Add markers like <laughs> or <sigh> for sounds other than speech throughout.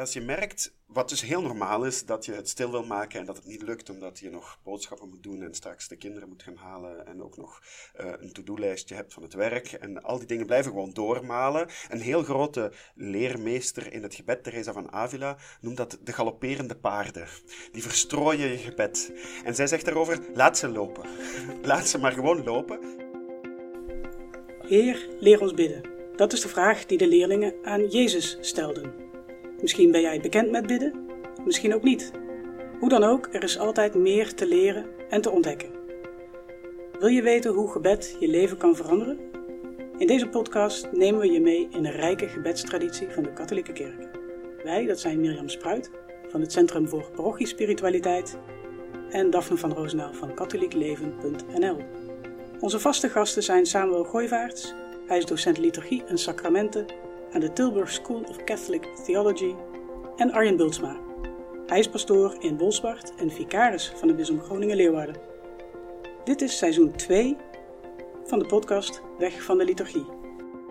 als je merkt, wat dus heel normaal is, dat je het stil wil maken en dat het niet lukt omdat je nog boodschappen moet doen en straks de kinderen moet gaan halen en ook nog uh, een to-do-lijstje hebt van het werk en al die dingen blijven gewoon doormalen. Een heel grote leermeester in het gebed, Teresa van Avila, noemt dat de galopperende paarden. Die verstrooien je gebed. En zij zegt daarover, laat ze lopen. <laughs> Laat ze maar gewoon lopen. Heer, leer ons bidden. Dat is de vraag die de leerlingen aan Jezus stelden. Misschien ben jij bekend met bidden, misschien ook niet. Hoe dan ook, er is altijd meer te leren en te ontdekken. Wil je weten hoe gebed je leven kan veranderen? In deze podcast nemen we je mee in een rijke gebedstraditie van de katholieke kerk. Wij, dat zijn Mirjam Spruit van het Centrum voor Parochiespiritualiteit en Daphne van Roosendaal van katholiekleven.nl. Onze vaste gasten zijn Samuel Gooivaarts, hij is docent liturgie en sacramenten aan de Tilburg School of Catholic Theology en Arjen Bultsma. Hij is pastoor in Bolsward en vicaris van de Bisdom Groningen-Leeuwarden. Dit is seizoen 2 van de podcast Weg van de Liturgie.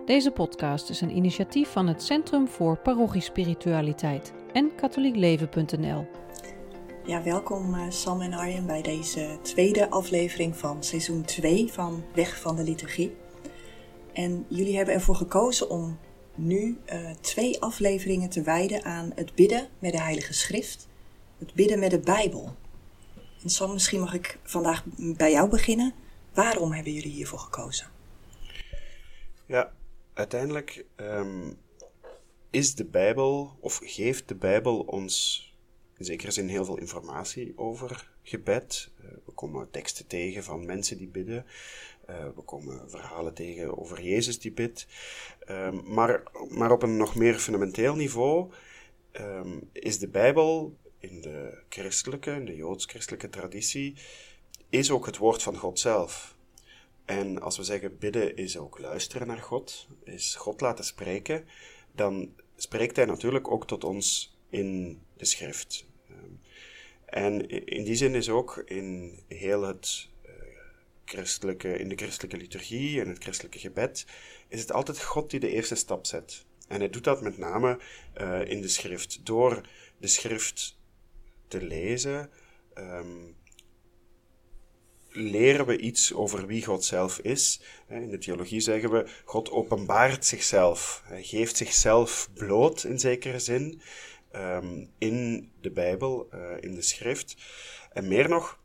Deze podcast is een initiatief van het Centrum voor Parochiespiritualiteit en katholiekleven.nl. Ja, welkom eh, Sam en Arjen bij deze tweede aflevering van seizoen 2 van Weg van de Liturgie. En jullie hebben ervoor gekozen om nu uh, twee afleveringen te wijden aan het bidden met de Heilige Schrift, het bidden met de Bijbel. En Sam, misschien mag ik vandaag bij jou beginnen. Waarom hebben jullie hiervoor gekozen? Ja, uiteindelijk um, is de Bijbel, of geeft de Bijbel ons in zekere zin heel veel informatie over gebed. Uh, we komen teksten tegen van mensen die bidden. Uh, we komen verhalen tegen over Jezus die bidt. Um, maar, maar op een nog meer fundamenteel niveau um, is de Bijbel in de christelijke, in de joods-christelijke traditie, is ook het woord van God zelf. En als we zeggen bidden is ook luisteren naar God, is God laten spreken, dan spreekt Hij natuurlijk ook tot ons in de schrift. Um, en in die zin is ook in heel het christelijke, in de christelijke liturgie en het christelijke gebed, is het altijd God die de eerste stap zet. En hij doet dat met name uh, in de schrift. Door de schrift te lezen, um, leren we iets over wie God zelf is. In de theologie zeggen we, God openbaart zichzelf. Hij geeft zichzelf bloot in zekere zin um, in de Bijbel, uh, in de schrift. En meer nog,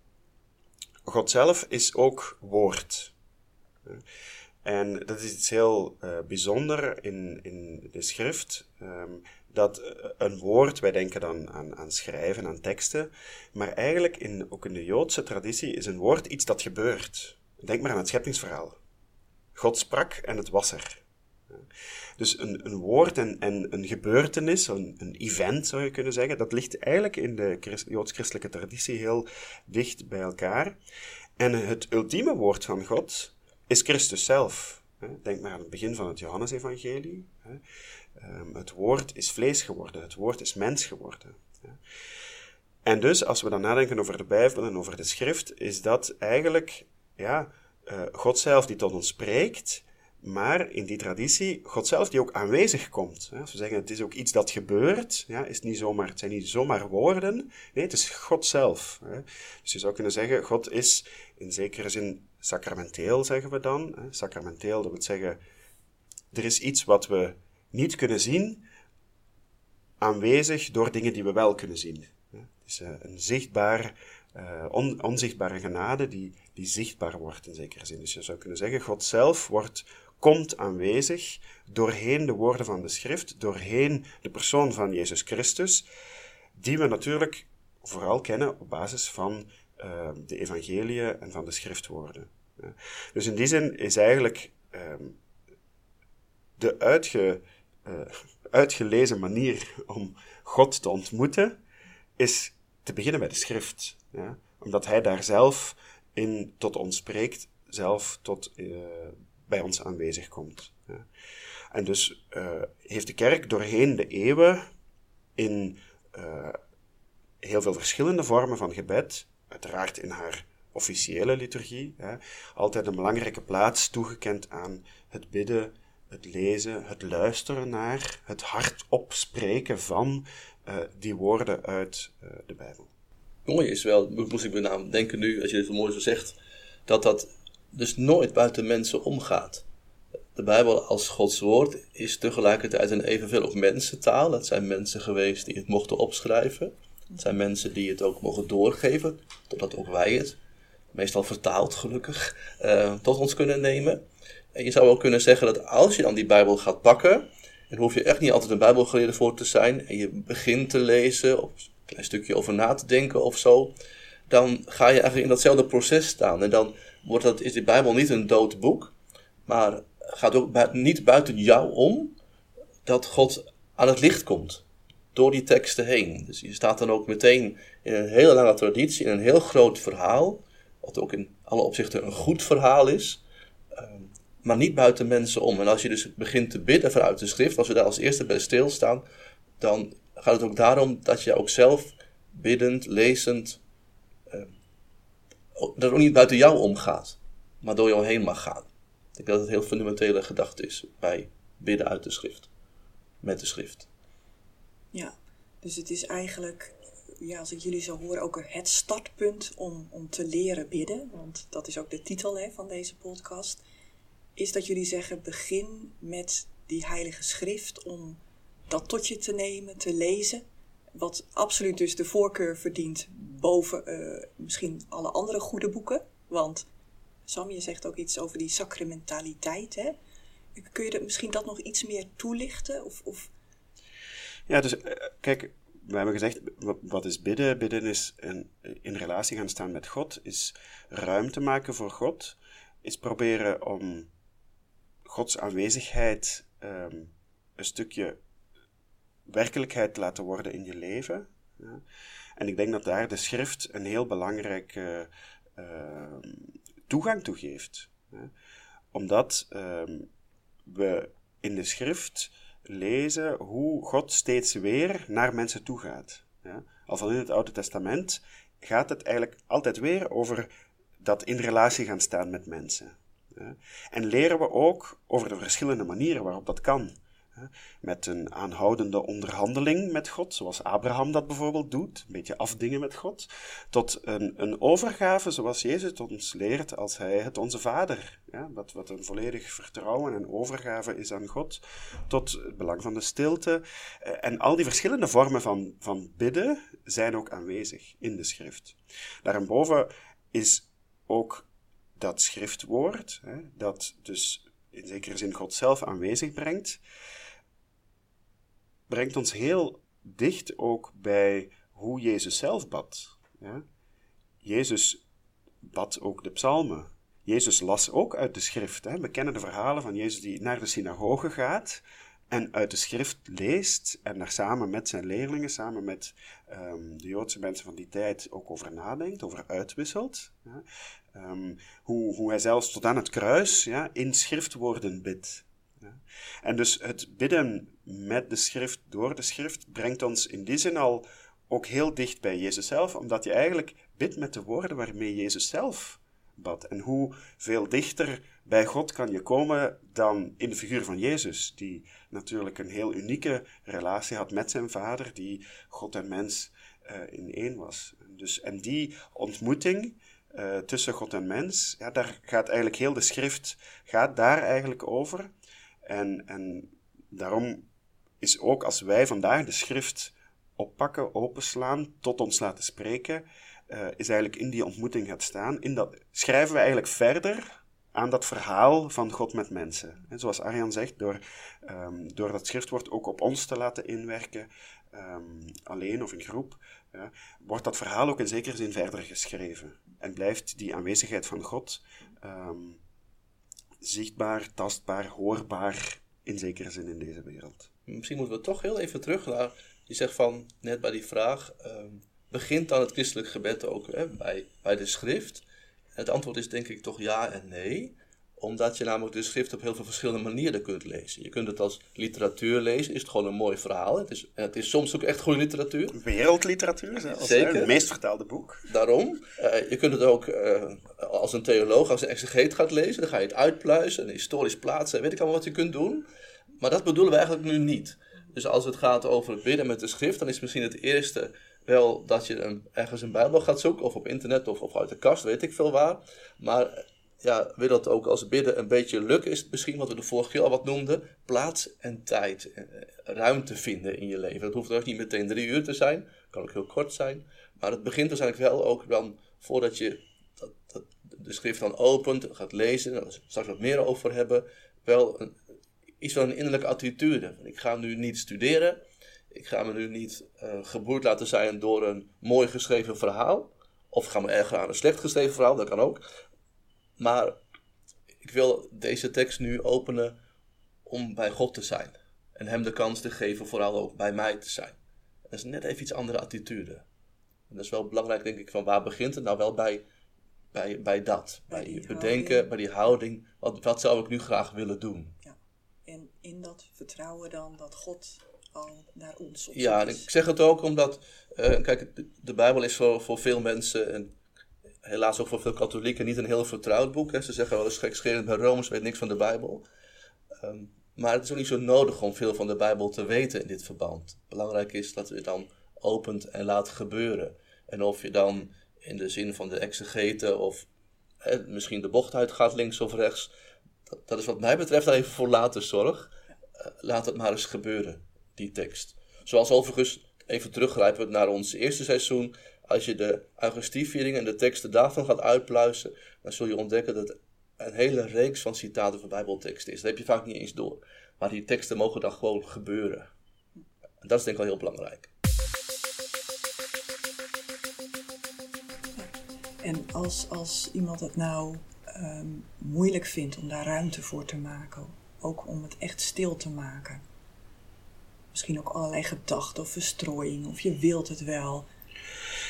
God zelf is ook woord. En dat is iets heel uh, bijzonder in, in de schrift. Um, dat eh, een woord, wij denken dan aan, aan schrijven, aan teksten, maar eigenlijk in, ook in de Joodse traditie is een woord iets dat gebeurt. Denk maar aan het scheppingsverhaal. God sprak en het was er. Dus een, een woord en, en een gebeurtenis, een, een event zou je kunnen zeggen, dat ligt eigenlijk in de Christ, joods-christelijke traditie heel dicht bij elkaar. En het ultieme woord van God is Christus zelf. Denk maar aan het begin van het Johannesevangelie. Ehm, het woord is vlees geworden, het woord is mens geworden. En dus, als we dan nadenken over de Bijbel en over de schrift, is dat eigenlijk ja, uh, God zelf die tot ons spreekt, maar in die traditie, God zelf die ook aanwezig komt. Als we zeggen het is ook iets dat gebeurt, ja, is niet zomaar, het zijn niet zomaar woorden, nee, het is God zelf. Dus je zou kunnen zeggen, God is in zekere zin sacramenteel, zeggen we dan. Sacramenteel, dat wil zeggen, er is iets wat we niet kunnen zien, aanwezig door dingen die we wel kunnen zien. Het is eh, een zichtbaar, uh, on, onzichtbare genade die, die zichtbaar wordt in zekere zin. Dus je zou kunnen zeggen, God zelf wordt komt aanwezig doorheen de woorden van de schrift, doorheen de persoon van Jezus Christus, die we natuurlijk vooral kennen op basis van uh, de evangeliën en van de schriftwoorden. Dus in die zin is eigenlijk uh, de uitge, uh, uitgelezen manier om God te ontmoeten, is te beginnen bij de schrift. Ja? Omdat hij daar zelf in tot ons spreekt, zelf tot uh, bij ons aanwezig komt. En dus uh, heeft de kerk doorheen de eeuwen in uh, heel veel verschillende vormen van gebed, uiteraard in haar officiële liturgie, hè, altijd een belangrijke plaats toegekend aan het bidden het lezen, het luisteren naar, het hardop spreken van uh, die woorden uit de Bijbel. Mooi is wel, moest ik me aan denken nu, als je dit zo mooi zo zegt, dat dat dus nooit buiten mensen omgaat. De Bijbel als Gods woord is tegelijkertijd een evenveel op mensentaal. Het zijn mensen geweest die het mochten opschrijven. Het zijn mensen die het ook mogen doorgeven, totdat ook wij het, meestal vertaald gelukkig, uh, tot ons kunnen nemen. En je zou ook kunnen zeggen dat als je dan die Bijbel gaat pakken, en hoef je echt niet altijd een Bijbelgeleerde voor te zijn, en je begint te lezen, of een klein stukje over na te denken of zo, dan ga je eigenlijk in datzelfde proces staan. En dan wordt dat, is die Bijbel niet een dood boek, maar gaat ook niet buiten jou om dat God aan het licht komt. Door die teksten heen. Dus je staat dan ook meteen in een hele lange traditie, in een heel groot verhaal. Wat ook in alle opzichten een goed verhaal is. Ehm, maar niet buiten mensen om. En als je dus begint te bidden vanuit de schrift, als we daar als eerste bij stilstaan, dan gaat het ook daarom dat je ook zelf biddend, lezend, dat ook niet buiten jou omgaat, maar door jou heen mag gaan. Ik denk dat het een heel fundamentele gedachte is bij bidden uit de schrift, met de schrift. Ja, dus het is eigenlijk, ja, als ik jullie zo hoor, ook het startpunt om, om te leren bidden, want dat is ook de titel hè, van deze podcast, is dat jullie zeggen, begin met die heilige schrift om dat tot je te nemen, te lezen, wat absoluut dus de voorkeur verdient boven uh, misschien alle andere goede boeken, want Sam, je zegt ook iets over die sacramentaliteit. Hè? Kun je dat, misschien dat nog iets meer toelichten? Of, of... Ja, dus uh, kijk, we hebben gezegd, wat is bidden? Bidden is een, in relatie gaan staan met God, is ruimte maken voor God, is proberen om Gods aanwezigheid um, een stukje werkelijkheid te laten worden in je leven. En ik denk dat daar de schrift een heel belangrijke uh, toegang toe geeft. Omdat um, we in de schrift lezen hoe God steeds weer naar mensen toe gaat. Ja. Al van in het Oude Testament gaat het eigenlijk altijd weer over dat in relatie gaan staan met mensen. En leren we ook over de verschillende manieren waarop dat kan. Met een aanhoudende onderhandeling met God, zoals Abraham dat bijvoorbeeld doet, een beetje afdingen met God, tot een, een overgave, zoals Jezus ons leert als hij het onze Vader, ja, wat, wat een volledig vertrouwen en overgave is aan God, tot het belang van de stilte. Eh, en al die verschillende vormen van, van bidden zijn ook aanwezig in de schrift. Daarboven is ook dat schriftwoord, hè, dat dus in zekere zin God zelf aanwezig brengt, brengt ons heel dicht ook bij hoe Jezus zelf bad. Ja? Jezus bad ook de psalmen. Jezus las ook uit de schrift. Hè? We kennen de verhalen van Jezus die naar de synagoge gaat en uit de schrift leest en daar samen met zijn leerlingen, samen met um, de Joodse mensen van die tijd ook over nadenkt, over uitwisselt. Ja? Um, hoe, hoe hij zelfs tot aan het kruis ja, in schriftwoorden bidt. En dus het bidden met de schrift, door de schrift, brengt ons in die zin al ook heel dicht bij Jezus zelf, omdat je eigenlijk bidt met de woorden waarmee Jezus zelf bad. En hoe veel dichter bij God kan je komen dan in de figuur van Jezus, die natuurlijk een heel unieke relatie had met zijn vader, die God en mens uh, in één was. Dus, en die ontmoeting uh, tussen God en mens, ja, daar gaat eigenlijk heel de schrift gaat daar eigenlijk over. En, en daarom is ook als wij vandaag de schrift oppakken, openslaan, tot ons laten spreken, uh, is eigenlijk in die ontmoeting gaat staan. In dat schrijven we eigenlijk verder aan dat verhaal van God met mensen. En zoals Arjan zegt, door, um, door dat schriftwoord ook op ons te laten inwerken, um, alleen of in groep, ja, wordt dat verhaal ook in zekere zin verder geschreven. En blijft die aanwezigheid van God um, zichtbaar, tastbaar, hoorbaar in zekere zin in deze wereld. Misschien moeten we toch heel even terug naar, je zegt van, net bij die vraag, begint dan het christelijk gebed ook hè, bij, bij de schrift? Het antwoord is denk ik toch ja en nee omdat je namelijk de schrift op heel veel verschillende manieren kunt lezen. Je kunt het als literatuur lezen, is het gewoon een mooi verhaal. Het is, het is soms ook echt goede literatuur. Wereldliteratuur zelfs. Zeker. Het meest vertaalde boek. Daarom. Uh, je kunt het ook uh, als een theoloog, als een exegeet gaat lezen, dan ga je het uitpluizen, een historisch plaatsen, weet ik allemaal wat je kunt doen. Maar dat bedoelen we eigenlijk nu niet. Dus als het gaat over het bidden met de schrift, dan is misschien het eerste wel dat je een, ergens een Bijbel gaat zoeken, of op internet, of, of uit de kast, weet ik veel waar. Maar ja, wil dat ook als bidden een beetje lukken, is misschien wat we de vorige keer al wat noemden, plaats en tijd, eh, ruimte vinden in je leven. Dat hoeft ook niet meteen drie uur te zijn, kan ook heel kort zijn. Maar het begint dus eigenlijk wel ook dan, voordat je de schrift dan opent, gaat lezen, daar straks wat meer over hebben, wel een, iets van een innerlijke attitude. Ik ga nu niet studeren, ik ga me nu niet uh, geboeid laten zijn door een mooi geschreven verhaal. Of ga me erger aan een slecht geschreven verhaal, dat kan ook. Maar ik wil deze tekst nu openen om bij God te zijn. En hem de kans te geven vooral ook bij mij te zijn. Dat is net even iets andere attitude. Dat is wel belangrijk, denk ik, van waar begint het nou wel bij, bij, bij dat. Bij, bij die bedenken, houding. bij die houding. Wat, wat zou ik nu graag willen doen? Ja. En in dat vertrouwen dan dat God al naar ons op Ja, en ik zeg het ook omdat, uh, kijk, de, de, Bijbel is voor, voor veel mensen, en helaas ook voor veel katholieken, niet een heel vertrouwd boek. Hè. Ze zeggen wel eens gekscherend bij Romans weet niks van de Bijbel. Um, maar het is ook niet zo nodig om veel van de Bijbel te weten in dit verband. Belangrijk is dat je dan opent en laat gebeuren. En of je dan in de zin van de exegeten of hè, misschien de bocht uitgaat links of rechts, dat, is wat mij betreft even voor later zorg. Uh, laat het maar eens gebeuren die tekst. Zoals overigens, even teruggrijpend naar ons eerste seizoen, als je de Augustieviering en de teksten daarvan gaat uitpluizen, dan zul je ontdekken dat een hele reeks van citaten van Bijbelteksten is. Dat heb je vaak niet eens door. Maar die teksten mogen dan gewoon gebeuren. En dat is denk ik wel heel belangrijk. En als, als iemand het nou um, moeilijk vindt om daar ruimte voor te maken, ook om het echt stil te maken, misschien ook allerlei gedachten of verstrooiing, of je wilt het wel.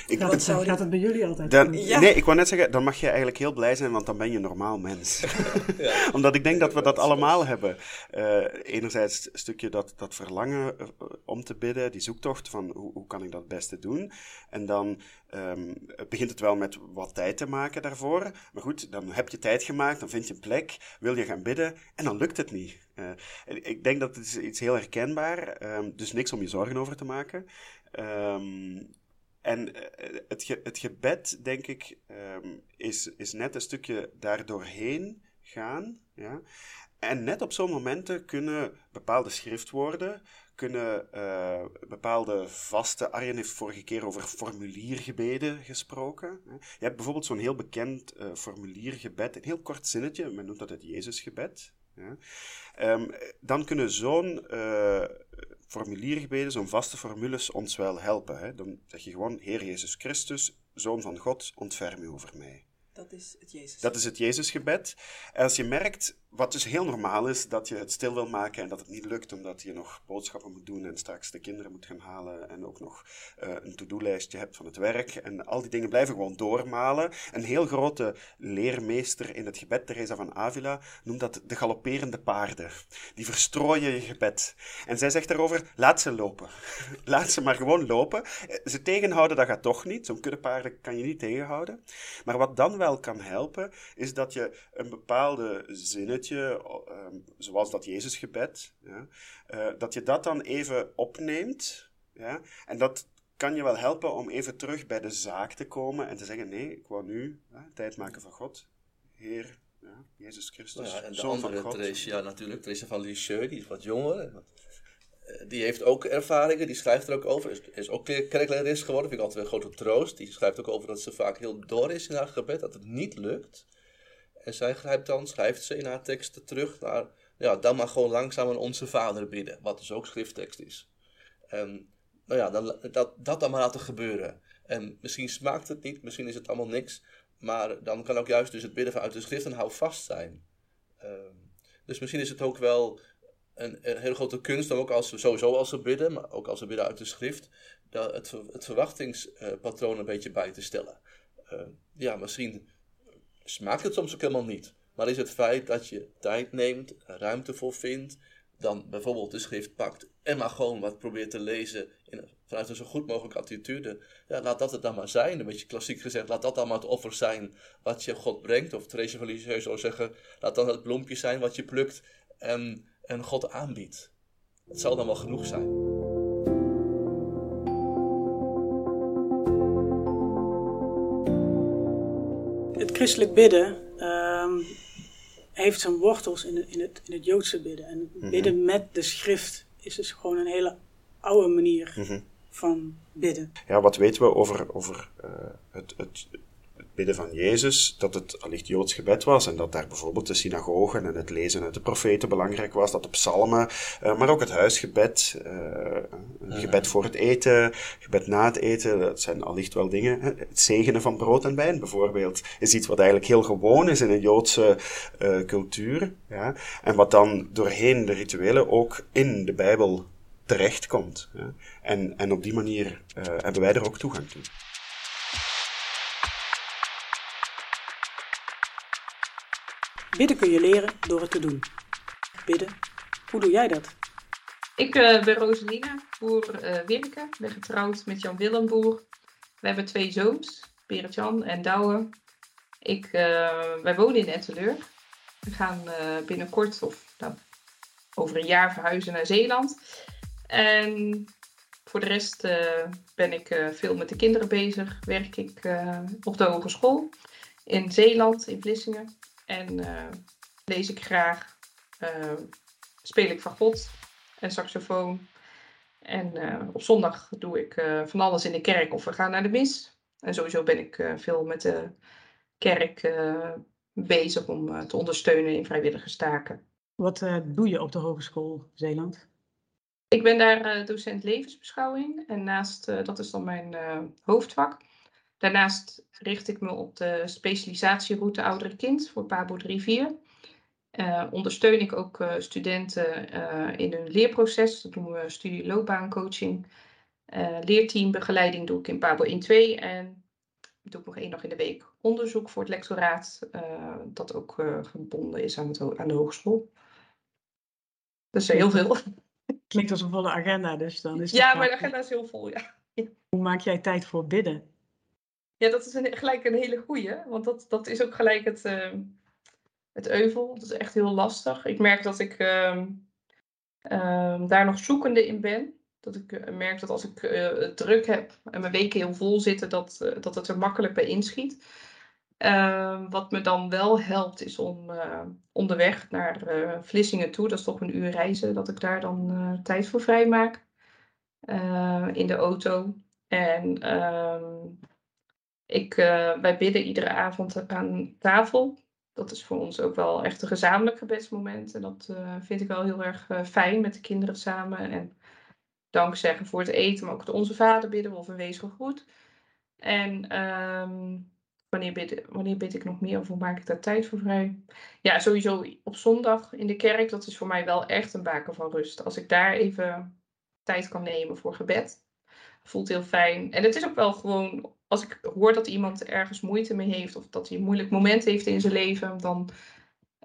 Ik, dat zou gaat het bij jullie altijd dan, ja. Nee, ik wou net zeggen, dan mag je eigenlijk heel blij zijn, want dan ben je een normaal mens. <laughs> ja. Omdat ik denk dat we dat allemaal hebben. Uh, enerzijds een stukje dat, dat verlangen uh, om te bidden, die zoektocht van hoe, hoe kan ik dat het beste doen. En dan um, begint het wel met wat tijd te maken daarvoor. Maar goed, dan heb je tijd gemaakt, dan vind je een plek, wil je gaan bidden en dan lukt het niet. Uh, ik denk dat het is iets heel herkenbaar, um, dus niks om je zorgen over te maken. Um, en het, ge het gebed, denk ik, um, is, is net een stukje daardoorheen gaan. Ja? En net op zo'n momenten kunnen bepaalde schriftwoorden, kunnen uh, bepaalde vaste. Arjen heeft vorige keer over formuliergebeden gesproken. Je hebt bijvoorbeeld zo'n heel bekend uh, formuliergebed, een heel kort zinnetje, men noemt dat het Jezusgebed. Ja? Um, dan kunnen zo'n uh, formuliergebeden, zo'n vaste formules ons wel helpen. Hè? Dan zeg je gewoon, Heer Jezus Christus, Zoon van God, ontferm u over mij. Dat is het Jezus. Dat is het Jezusgebed. En als je merkt, wat dus heel normaal is, dat je het stil wil maken en dat het niet lukt omdat je nog boodschappen moet doen en straks de kinderen moet gaan halen en ook nog uh, een to-do-lijstje hebt van het werk en al die dingen blijven gewoon doormalen. Een heel grote leermeester in het gebed, Teresa van Avila, noemt dat de galopperende paarden. Die verstrooien je gebed. En zij zegt daarover, laat ze lopen. <laughs> laat ze maar gewoon lopen. Ze tegenhouden, dat gaat toch niet. Zo'n kudde paarden kan je niet tegenhouden. Maar wat dan wel kan helpen, is dat je een bepaalde zinnetje um, zoals dat Jezusgebed, ja, uh, dat je dat dan even opneemt. Ja, en dat kan je wel helpen om even terug bij de zaak te komen en te zeggen: nee, ik wou nu ja, tijd maken voor God. Heer, ja, Jezus Christus. Ja, en de andere Theresia natuurlijk, Theresia van Lisieux, die is wat jonger. Eh, die heeft ook ervaringen, die schrijft er ook over. Is, is ook kerklerares geworden, vind ik altijd een grote troost. Die schrijft ook over dat ze vaak heel door is in haar gebed, dat het niet lukt. En zij grijpt dan, schrijft ze in haar teksten terug naar, ja, dan maar gewoon langzaam aan onze vader bidden, wat dus ook schrifttekst is. En nou ja, dan, dat, dat dan maar laten gebeuren. En misschien smaakt het niet, misschien is het allemaal niks, maar dan kan ook juist dus het bidden vanuit de schrift een houvast zijn. Um, dus misschien is het ook wel een, een hele grote kunst, ook als sowieso als we bidden, maar ook als we bidden uit de schrift, dat het, het verwachtingspatroon een beetje bij te stellen. Uh, ja, misschien smaakt het soms ook helemaal niet. Maar is het feit dat je tijd neemt, ruimte voor vindt, dan bijvoorbeeld de schrift pakt en maar gewoon wat probeert te lezen in, vanuit een zo goed mogelijke attitude, ja, laat dat het dan maar zijn. Een beetje klassiek gezegd, laat dat dan maar het offer zijn wat je God brengt. Of Therese van Lisieux zou zeggen, laat dan het bloempje zijn wat je plukt en, en God aanbiedt. Het zal dan wel genoeg zijn. Het christelijk bidden ehm, heeft zijn wortels in het, in, het, in het Joodse bidden. En Mhm. bidden met de schrift is dus gewoon een hele oude manier Mhm. van bidden. Ja, wat weten we over, over eh, het, het, het bidden van Jezus? Dat het allicht Joods gebed was en dat daar bijvoorbeeld de synagogen en het lezen uit de profeten belangrijk was. Dat de psalmen, eh, maar ook het huisgebed, eh, gebed voor het eten, gebed na het eten, dat zijn allicht wel dingen. hè. Het zegenen van brood en wijn bijvoorbeeld is iets wat eigenlijk heel gewoon is in een Joodse eh, cultuur. Ja? En wat dan doorheen de rituelen ook in de Bijbel terechtkomt. Ja? En, en op die manier hebben wij er ook toegang toe. Bidden kun je leren door het te doen. Bidden, hoe doe jij dat? Ik eh, ben Rosalina, boer Wirke. Ik ben getrouwd met Jan Willem Boer. We hebben twee zoons, Berit-Jan en Douwe. Ik, eh, wij wonen in Etteleur. We gaan binnenkort, of nou, over een jaar, verhuizen naar Zeeland. En voor de rest ben ik veel met de kinderen bezig. Werk ik op de hogeschool in Zeeland, in Vlissingen. En eh, lees ik graag. eh, speel ik van God en saxofoon. En eh, op zondag doe ik van alles in de kerk of we gaan naar de mis. En sowieso ben ik veel met de kerk bezig om te ondersteunen in vrijwilligerstaken. Wat doe je op de Hogeschool Zeeland? Ik ben daar docent levensbeschouwing en naast, dat is dan mijn hoofdvak. Daarnaast richt ik me op de specialisatieroute oudere kind voor Pabo 3-4. Eh, ondersteun ik ook eh, studenten eh, in hun leerproces. Dat doen we studie loopbaancoaching. Leerteambegeleiding doe ik in Pabo 1-2 en doe ik nog één dag in de week onderzoek voor het lectoraat. dat ook gebonden is aan, het, aan de hogeschool. Dus eh, heel veel. Klinkt als een volle agenda, dus dan is Ja, mijn agenda is heel vol, ja. Hoe maak jij tijd voor bidden? Ja, dat is gelijk een hele goeie. Want dat, dat is ook gelijk het, ehm, het euvel. Dat is echt heel lastig. Ik merk dat ik ehm, ehm, daar nog zoekende in ben. Dat ik eh, merk dat als ik eh, het druk heb en mijn weken heel vol zitten, dat, eh, dat het er makkelijk bij inschiet. Wat me dan wel helpt is om onderweg naar Vlissingen toe, dat is toch een uur reizen, dat ik daar dan tijd voor vrij maak in de auto. En ik, eh, wij bidden iedere avond aan tafel. Dat is voor ons ook wel echt een gezamenlijk gebedsmoment. En dat eh, vind ik wel heel erg eh, fijn met de kinderen samen. En dank zeggen voor het eten, maar ook de Onze Vader bidden we of een wees gegroet. En ehm, wanneer, bid, wanneer bid ik nog meer of hoe maak ik daar tijd voor vrij? Ja, sowieso op zondag in de kerk. Dat is voor mij wel echt een baken van rust. Als ik daar even tijd kan nemen voor gebed. Voelt heel fijn. En het is ook wel gewoon, als ik hoor dat iemand ergens moeite mee heeft of dat hij een moeilijk moment heeft in zijn leven, dan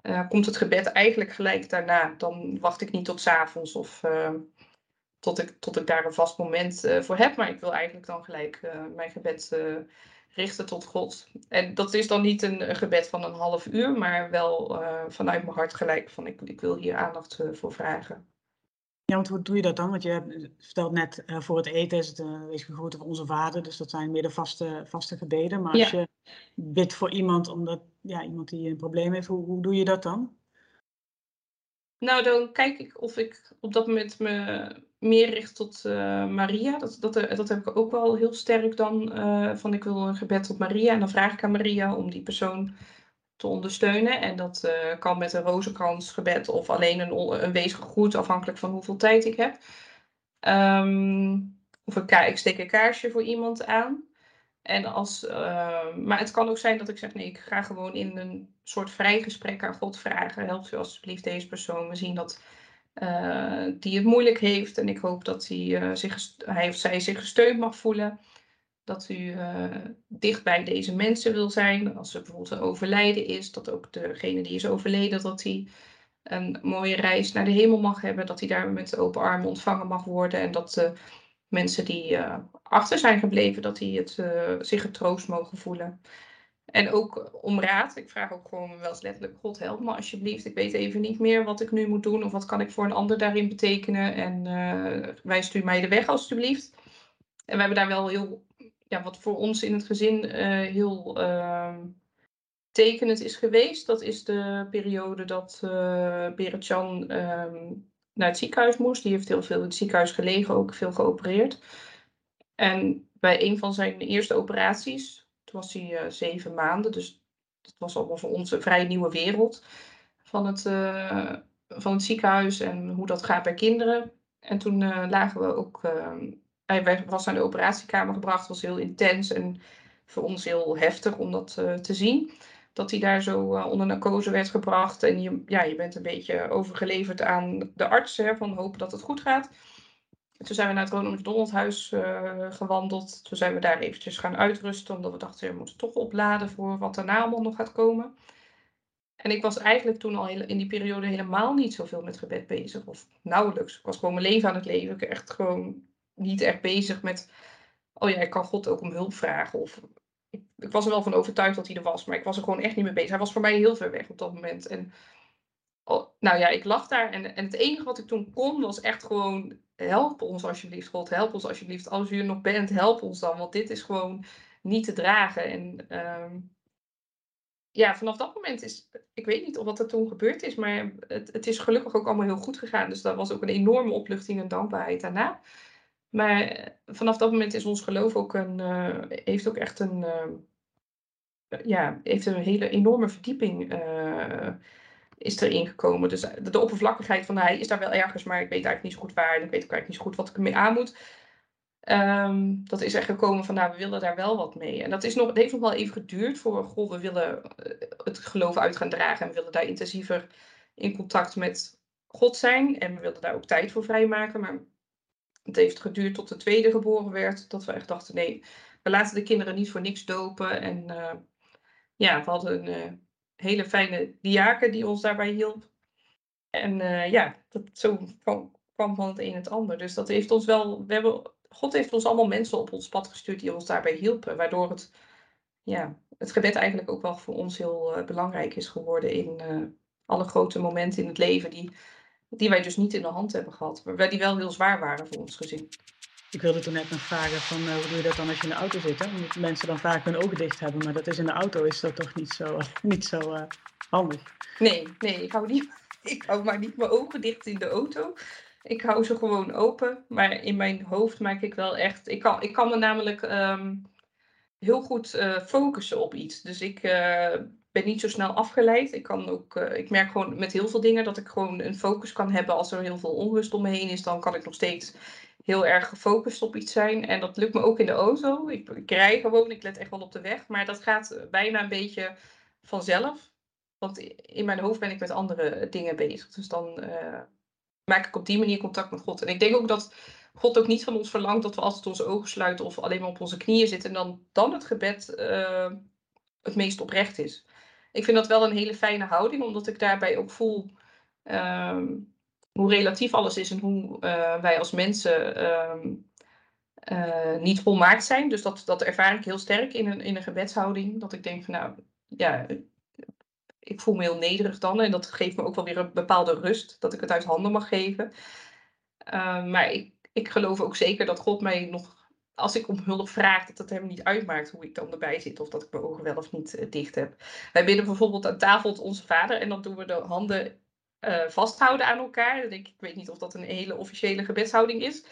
eh, komt het gebed eigenlijk gelijk daarna. Dan wacht ik niet tot 's avonds of eh, tot, ik, tot ik daar een vast moment eh, voor heb. Maar ik wil eigenlijk dan gelijk mijn gebed richten tot God. En dat is dan niet een, een gebed van een half uur, maar wel vanuit mijn hart gelijk van ik, ik wil hier aandacht voor vragen. Ja, want hoe doe je dat dan? Want je hebt- vertelt net, eh, voor het eten is het uh, wees gegroet of onze vader. Dus dat zijn meer de vaste, vaste gebeden. Maar als je bidt voor iemand, omdat ja, iemand die een probleem heeft, hoe, hoe doe je dat dan? Nou, dan kijk ik of ik op dat moment me meer richt tot eh, Maria. Dat, dat, eh, dat heb ik ook wel heel sterk dan. eh, van ik wil een gebed tot Maria. En dan vraag ik aan Maria om die persoon te ondersteunen. En dat eh, kan met een rozenkransgebed of alleen een, een wees gegroet, afhankelijk van hoeveel tijd ik heb. Ehm, of ik, ik steek een kaarsje voor iemand aan. En als, eh, maar het kan ook zijn dat ik zeg, nee, ik ga gewoon in een soort vrij gesprek aan God vragen. Helpt u alsjeblieft deze persoon. We zien dat eh, die het moeilijk heeft. En ik hoop dat hij, eh, zich, hij of zij zich gesteund mag voelen. Dat u eh, dicht bij deze mensen wil zijn. Als er bijvoorbeeld een overlijden is, dat ook degene die is overleden, dat hij een mooie reis naar de hemel mag hebben. Dat hij daar met open armen ontvangen mag worden. En dat de mensen die uh, achter zijn gebleven, dat die het, uh, zich getroost mogen voelen. En ook om raad. Ik vraag ook gewoon wel eens letterlijk: God help me alsjeblieft. Ik weet even niet meer wat ik nu moet doen. Of wat kan ik voor een ander daarin betekenen. En wijst u mij de weg alsjeblieft. En we hebben daar wel heel, ja, wat voor ons in het gezin heel ehm, tekenend is geweest. Dat is de periode dat uh, Beretjan um, naar het ziekenhuis moest. Die heeft heel veel in het ziekenhuis gelegen, ook veel geopereerd. En bij een van zijn eerste operaties, toen was hij uh, zeven maanden, dus dat was allemaal voor ons een vrij nieuwe wereld van het, van het ziekenhuis en hoe dat gaat bij kinderen. En toen lagen we ook, hij was naar de operatiekamer gebracht, was heel intens en voor ons heel heftig om dat te zien dat hij daar zo uh, onder narcose werd gebracht. En je, ja, je bent een beetje overgeleverd aan de arts, van hopen dat het goed gaat. En toen zijn we naar het Ronald McDonald huis uh, gewandeld. Toen zijn we daar eventjes gaan uitrusten, omdat we dachten, we moeten toch opladen voor wat daarna allemaal nog gaat komen. En ik was eigenlijk toen al in die periode helemaal niet zoveel met gebed bezig, of nauwelijks. Ik was gewoon mijn leven aan het leven. Ik echt gewoon niet echt bezig met, oh ja, ik kan God ook om hulp vragen. Of ik was er wel van overtuigd dat hij er was, maar ik was er gewoon echt niet mee bezig. Hij was voor mij heel ver weg op dat moment. En oh, nou ja, ik lag daar en, en het enige wat ik toen kon was echt gewoon help ons alsjeblieft, God, help ons alsjeblieft. Als u er nog bent, help ons dan, want dit is gewoon niet te dragen. En ehm, ja, vanaf dat moment is, ik weet niet of wat er toen gebeurd is, maar het, het is gelukkig ook allemaal heel goed gegaan. Dus dat was ook een enorme opluchting en dankbaarheid daarna. Maar eh, vanaf dat moment is ons geloof ook een, uh, heeft ook echt een, uh, ja, heeft een hele enorme verdieping is erin gekomen. Dus de, oppervlakkigheid van hij is daar wel ergens, maar ik weet eigenlijk niet zo goed waar en ik weet ook eigenlijk niet zo goed wat ik ermee aan moet. Um, dat is echt gekomen van, nou, we willen daar wel wat mee. En dat is nog, heeft nog wel even geduurd voor, goh, we willen het geloof uit gaan dragen en we willen daar intensiever in contact met God zijn. En we willen daar ook tijd voor vrijmaken. Maar het heeft geduurd tot de tweede geboren werd, dat we echt dachten, nee, we laten de kinderen niet voor niks dopen. En uh, ja, we hadden een uh, hele fijne diaken die ons daarbij hielp. En uh, ja, dat, zo kwam, kwam, van het een het ander. Dus dat heeft ons wel, we hebben, God heeft ons allemaal mensen op ons pad gestuurd die ons daarbij hielpen. Waardoor het, ja, het gebed eigenlijk ook wel voor ons heel belangrijk is geworden in alle grote momenten in het leven die die wij dus niet in de hand hebben gehad. Maar die wel heel zwaar waren voor ons gezin. Ik wilde toen net nog vragen van uh, hoe doe je dat dan als je in de auto zit? Hè? Omdat mensen dan vaak hun ogen dicht hebben. Maar dat is in de auto is dat toch niet zo, <laughs> niet zo uh, handig. Nee, nee, ik hou, niet, <laughs> ik hou maar niet mijn ogen dicht in de auto. Ik hou ze gewoon open. Maar in mijn hoofd maak ik wel echt... Ik kan, ik kan me namelijk um, heel goed uh, focussen op iets. Dus ik ben niet zo snel afgeleid. Ik, kan ook, uh, ik merk gewoon met heel veel dingen dat ik gewoon een focus kan hebben. Als er heel veel onrust om me heen is, dan kan ik nog steeds heel erg gefocust op iets zijn. En dat lukt me ook in de auto. Ik, ik rij gewoon, ik let echt wel op de weg. Maar dat gaat bijna een beetje vanzelf. Want in mijn hoofd ben ik met andere dingen bezig. Dus dan uh, maak ik op die manier contact met God. En ik denk ook dat God ook niet van ons verlangt dat we altijd onze ogen sluiten of alleen maar op onze knieën zitten en dan, dan het gebed uh, het meest oprecht is ik vind dat wel een hele fijne houding, omdat ik daarbij ook voel um, hoe relatief alles is en hoe uh, wij als mensen um, uh, niet volmaakt zijn. Dus dat, dat ervaar ik heel sterk in een, in een gebedshouding. Dat ik denk van nou, ja, ik voel me heel nederig dan. En dat geeft me ook wel weer een bepaalde rust, dat ik het uit handen mag geven. Uh, maar ik, ik geloof ook zeker dat God mij nog als ik om hulp vraag, dat het hem niet uitmaakt hoe ik dan erbij zit of dat ik mijn ogen wel of niet uh, dicht heb. Wij bidden bijvoorbeeld aan tafel tot onze vader en dan doen we de handen uh, vasthouden aan elkaar. Ik, ik weet niet of dat een hele officiële gebedshouding is.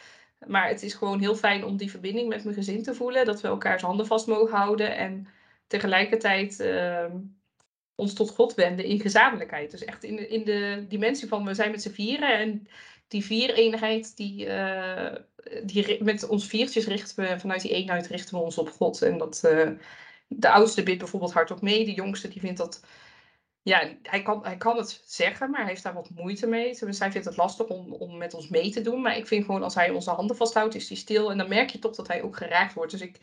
Maar het is gewoon heel fijn om die verbinding met mijn gezin te voelen. Dat we elkaars handen vast mogen houden en tegelijkertijd uh, ons tot God wenden in gezamenlijkheid. Dus echt in de, in de dimensie van we zijn met z'n vieren en die vier-eenheid, die, uh, die, met ons viertjes richten we, vanuit die eenheid richten we ons op God. En dat, uh, de oudste bidt bijvoorbeeld hardop mee, de jongste die vindt dat, ja, hij kan, hij kan het zeggen, maar hij heeft daar wat moeite mee. Dus hij vindt het lastig om, om met ons mee te doen. Maar ik vind gewoon, als hij onze handen vasthoudt, is hij stil. En dan merk je toch dat hij ook geraakt wordt. Dus ik,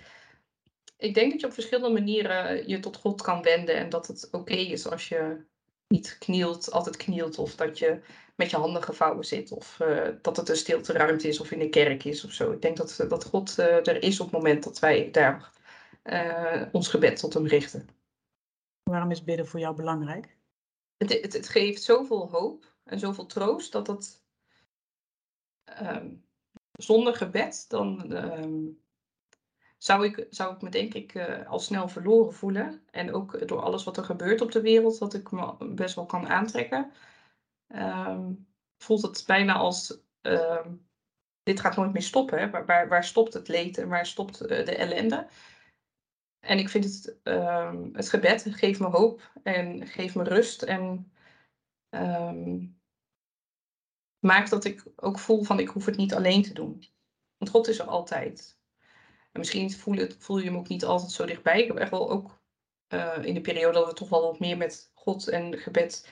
ik denk dat je op verschillende manieren je tot God kan wenden. En dat het oké is als je niet knielt, altijd knielt. Of dat je met je handen gevouwen zit. Of uh, dat het een stilte ruimte is of in een kerk is of zo. Ik denk dat, dat God uh, er is op het moment dat wij daar uh, ons gebed tot hem richten. Waarom is bidden voor jou belangrijk? Het, het, het geeft zoveel hoop en zoveel troost dat het um, zonder gebed dan um, zou ik, zou ik me denk ik uh, al snel verloren voelen. En ook door alles wat er gebeurt op de wereld, dat ik me best wel kan aantrekken. Um, voelt het bijna als um, dit gaat nooit meer stoppen. Waar, waar, waar, stopt het leed en waar stopt uh, de ellende? En ik vind het, um, het gebed geeft me hoop en geeft me rust en maakt dat ik ook voel van ik hoef het niet alleen te doen. Want God is er altijd. En misschien voel, het, voel je hem ook niet altijd zo dichtbij. Ik heb echt wel ook uh, in de periode dat we toch wel wat meer met God en gebed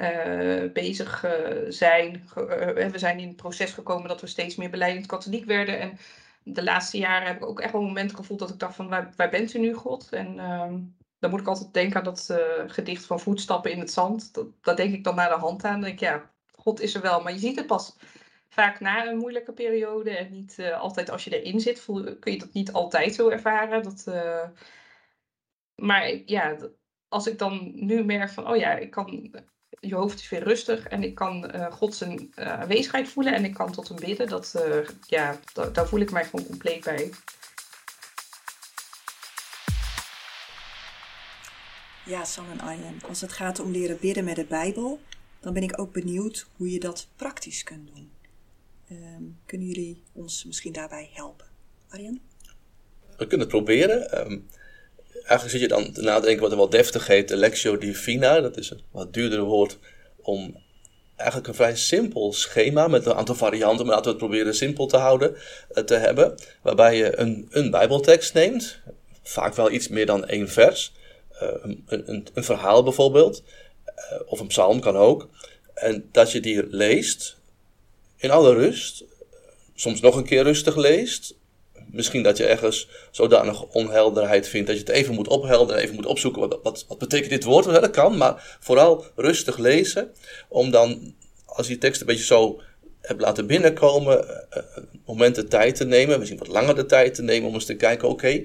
uh, bezig uh, zijn. we zijn in het proces gekomen dat we steeds meer beleidend katholiek werden. En de laatste jaren heb ik ook echt wel momenten gevoeld dat ik dacht van waar, bent u nu God? En ehm, dan moet ik altijd denken aan dat gedicht van voetstappen in het zand. Dat, dat denk ik dan naar de hand aan. Dan denk ik, ja, God is er wel. Maar je ziet het pas vaak na een moeilijke periode. En niet altijd als je erin zit, voel, kun je dat niet altijd zo ervaren. Dat, maar ja, als ik dan nu merk van, oh ja, ik kan, je hoofd is weer rustig en ik kan uh, God zijn aanwezigheid voelen en ik kan tot hem bidden. Dat, ja, daar voel ik mij gewoon compleet bij. Ja, Sam en Arjen, als het gaat om leren bidden met de Bijbel, dan ben ik ook benieuwd hoe je dat praktisch kunt doen. Um, kunnen jullie ons misschien daarbij helpen? Arjen? We kunnen het proberen. Um, eigenlijk zit je dan te nadenken wat er wel deftig heet, de Lectio Divina. Dat is een wat duurdere woord om eigenlijk een vrij simpel schema met een aantal varianten, maar laten we het proberen simpel te houden, uh, te hebben. Waarbij je een, een Bijbeltekst neemt, vaak wel iets meer dan één vers, uh, een, een, een, verhaal bijvoorbeeld, uh, of een psalm kan ook. En dat je die leest in alle rust, soms nog een keer rustig leest. Misschien dat je ergens zodanig onhelderheid vindt dat je het even moet ophelderen, even moet opzoeken wat, wat, betekent dit woord. Dat kan, maar vooral rustig lezen, om dan, als je tekst een beetje zo hebt laten binnenkomen, uh, momenten tijd te nemen, misschien wat langer de tijd te nemen om eens te kijken, oké,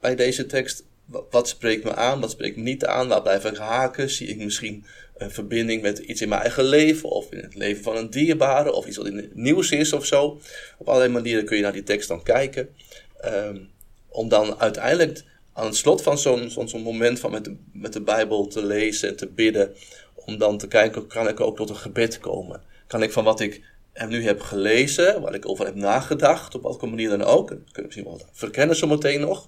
bij deze tekst, wat spreekt me aan, wat spreekt me niet aan, waar blijf ik haken, zie ik misschien een verbinding met iets in mijn eigen leven of in het leven van een dierbare of iets wat in het nieuws is of zo. Op allerlei manieren kun je naar die tekst dan kijken. Um, om dan uiteindelijk aan het slot van zo'n moment van met de, met de Bijbel te lezen en te bidden, om dan te kijken, kan ik ook tot een gebed komen? Kan ik van wat ik nu heb gelezen, wat ik over heb nagedacht, op welke manier dan ook, en kun je misschien wel verkennen zometeen nog,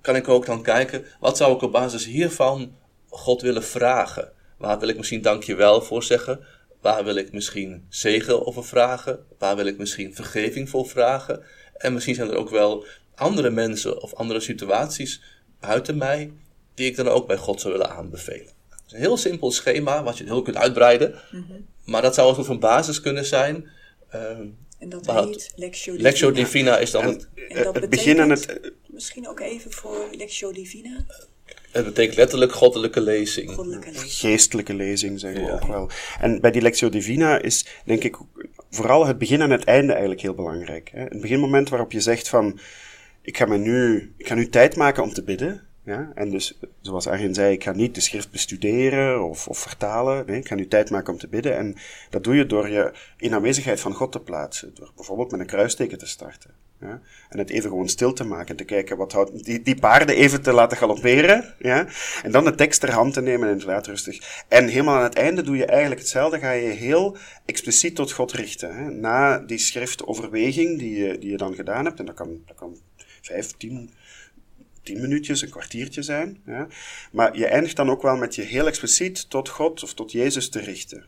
kan ik ook dan kijken, wat zou ik op basis hiervan God willen vragen? Waar wil ik misschien dankjewel voor zeggen? Waar wil ik misschien zegen over vragen? Waar wil ik misschien vergeving voor vragen? En misschien zijn er ook wel andere mensen of andere situaties buiten mij die ik dan ook bij God zou willen aanbevelen. Het is een heel simpel schema wat je heel kunt uitbreiden, mm -hmm. maar dat zou een soort van basis kunnen zijn. Uh, en dat heet Lectio Divina. Lectio Divina is dan en, het, en dat het begin het. Misschien ook even voor Lectio Divina. Het betekent letterlijk goddelijke lezing. Goddelijke lezing. Geestelijke lezing, zeggen we ja. ook wel. En bij die Lectio Divina is, denk ik, vooral het begin en het einde eigenlijk heel belangrijk. Hè? Een beginmoment waarop je zegt van, ik ga, me nu, ik ga nu tijd maken om te bidden. Ja? En dus, zoals Arjen zei, ik ga niet de schrift bestuderen of, of vertalen. Nee, ik ga nu tijd maken om te bidden. En dat doe je door je in aanwezigheid van God te plaatsen. Door bijvoorbeeld met een kruisteken te starten. Ja? En het even gewoon stil te maken. Te kijken wat houdt, die, die paarden even te laten galopperen. Ja? En dan de tekst ter hand te nemen en inderdaad rustig. En helemaal aan het einde doe je eigenlijk hetzelfde. Ga je heel expliciet tot God richten. Hè? Na die schriftoverweging die je, die je dan gedaan hebt. En dat kan, dat kan vijf, tien, minuutjes, een kwartiertje zijn. Maar je eindigt dan ook wel met je heel expliciet tot God of tot Jezus te richten.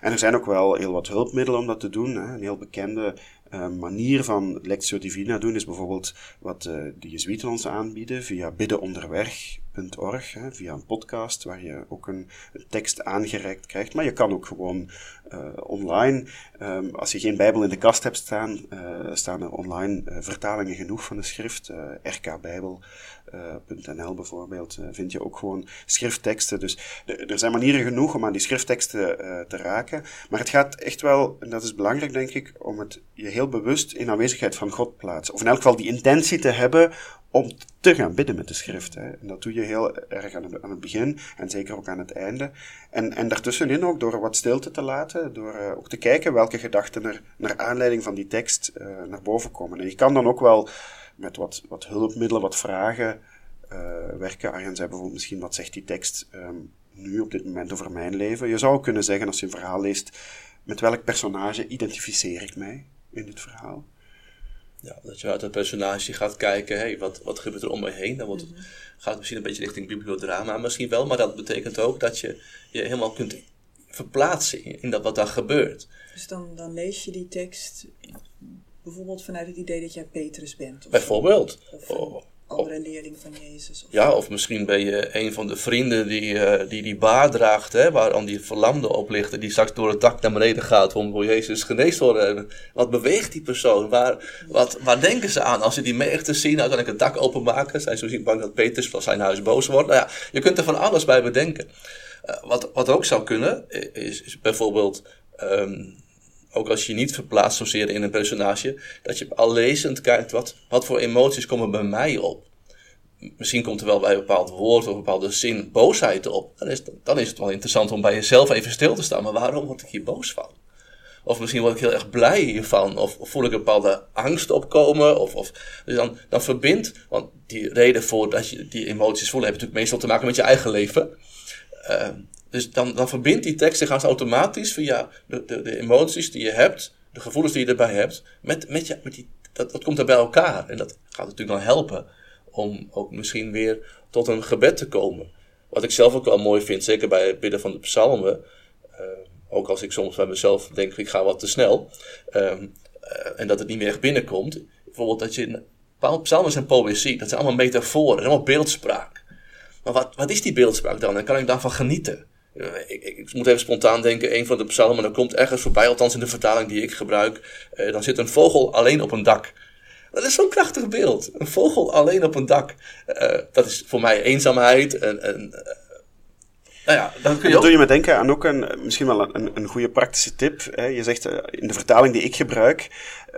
En er zijn ook wel heel wat hulpmiddelen om dat te doen. Hè? Een heel bekende uh, manier van Lectio Divina doen is bijvoorbeeld wat uh, de Jezuïeten ons aanbieden via biddenonderweg.org. Org, hè, via een podcast waar je ook een, tekst aangereikt krijgt. Maar je kan ook gewoon uh, online, um, als je geen Bijbel in de kast hebt staan, uh, staan er online uh, vertalingen genoeg van de schrift. rkbijbel.nl bijvoorbeeld, vind je ook gewoon schriftteksten. Dus er zijn manieren genoeg om aan die schriftteksten te raken. Maar het gaat echt wel, en dat is belangrijk denk ik, om het je heel bewust in aanwezigheid van God plaatsen. Of in elk geval die intentie te hebben om te gaan bidden met de schrift. Hè. En dat doe je heel erg aan het, aan het, begin en zeker ook aan het einde. En, en daartussenin ook door wat stilte te laten, door uh, ook te kijken welke gedachten er naar aanleiding van die tekst uh, naar boven komen. En je kan dan ook wel met wat, wat hulpmiddelen, wat vragen uh, werken. Arjen zei bijvoorbeeld misschien, wat zegt die tekst um, nu op dit moment over mijn leven? Je zou kunnen zeggen, als je een verhaal leest, met welk personage identificeer ik mij in dit verhaal? Ja, dat je uit een personage gaat kijken, hey, wat, wat gebeurt er om me heen? Dan wordt, mm -hmm. gaat het misschien een beetje richting bibliodrama misschien wel, maar dat betekent ook dat je je helemaal kunt verplaatsen in, in dat wat daar gebeurt. Dus dan, dan lees je die tekst bijvoorbeeld vanuit het idee dat jij Petrus bent? Bijvoorbeeld. Of, of andere leerling van Jezus. Of ja, of misschien ben je een van de vrienden die uh, die, die baar draagt, hè, waar dan die verlamde op ligt die straks door het dak naar beneden gaat om door Jezus geneest te worden. Wat beweegt die persoon? Waar, wat, waar denken ze aan als ze die menigte zien? Nou, kan ik het dak openmaken? Zijn ze misschien bang dat Petrus van zijn huis boos wordt? Nou ja, je kunt er van alles bij bedenken. Uh, wat, wat ook zou kunnen, is, is bijvoorbeeld. Um, ook als je niet verplaatst zozeer in een personage, dat je al lezend kijkt, wat, wat voor emoties komen bij mij op? Misschien komt er wel bij een bepaald woord of een bepaalde zin boosheid op. Dan is, dan is het wel interessant om bij jezelf even stil te staan. Maar waarom word ik hier boos van? Of misschien word ik heel erg blij hiervan. Of, voel ik een bepaalde angst opkomen. Of, of, dus dan, dan verbindt, want die reden voor dat je die emoties voelt, heeft natuurlijk meestal te maken met je eigen leven. Uh, dus dan, dan verbindt die tekst zich als automatisch via de, de, de, emoties die je hebt, de gevoelens die je erbij hebt, met, met, je, met die, dat, dat komt er bij elkaar. En dat gaat natuurlijk dan helpen om ook misschien weer tot een gebed te komen. Wat ik zelf ook wel mooi vind, zeker bij het bidden van de psalmen, uh, ook als ik soms bij mezelf denk, ik ga wat te snel, uh, uh, en dat het niet meer echt binnenkomt. Bijvoorbeeld dat je, psalmen zijn poëzie, dat zijn allemaal metaforen, allemaal beeldspraak. Maar wat, wat is die beeldspraak dan? En kan ik daarvan genieten? Uh, ik, ik, moet even spontaan denken, een van de psalmen, dan komt ergens voorbij, althans in de vertaling die ik gebruik, uh, dan zit een vogel alleen op een dak. Dat is zo'n krachtig beeld. Een vogel alleen op een dak. Uh, dat is voor mij eenzaamheid. En, en, nou ja, dan kun je dat doe je me denken aan ook een, misschien wel een, een goede praktische tip. Hè. Je zegt in de vertaling die ik gebruik,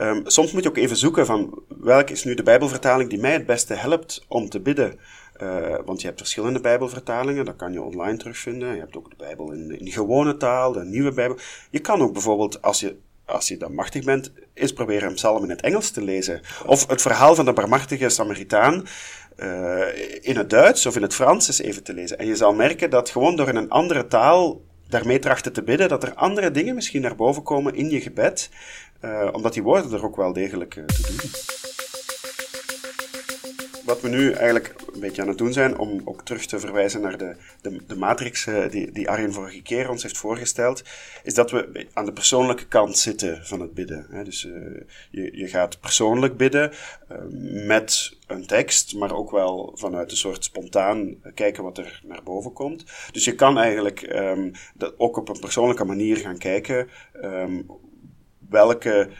um, soms moet je ook even zoeken van welke is nu de Bijbelvertaling die mij het beste helpt om te bidden. Uh, want je hebt verschillende Bijbelvertalingen, dat kan je online terugvinden. Je hebt ook de Bijbel in, in gewone taal, de nieuwe Bijbel. Je kan ook bijvoorbeeld, als je, als je dan machtig bent, eens proberen een psalm in het Engels te lezen. Of het verhaal van de barmhartige Samaritaan uh, in het Duits of in het Frans eens even te lezen. En je zal merken dat gewoon door in een andere taal daarmee trachten te bidden, dat er andere dingen misschien naar boven komen in je gebed, uh, omdat die woorden er ook wel degelijk te doen wat we nu eigenlijk een beetje aan het doen zijn, om ook terug te verwijzen naar de, de, de matrix uh, die, die Arjen vorige keer ons heeft voorgesteld, is dat we aan de persoonlijke kant zitten van het bidden. Hè. Dus uh, je, je gaat persoonlijk bidden uh, met een tekst, maar ook wel vanuit een soort spontaan kijken wat er naar boven komt. Dus je kan eigenlijk um, dat ook op een persoonlijke manier gaan kijken um, welke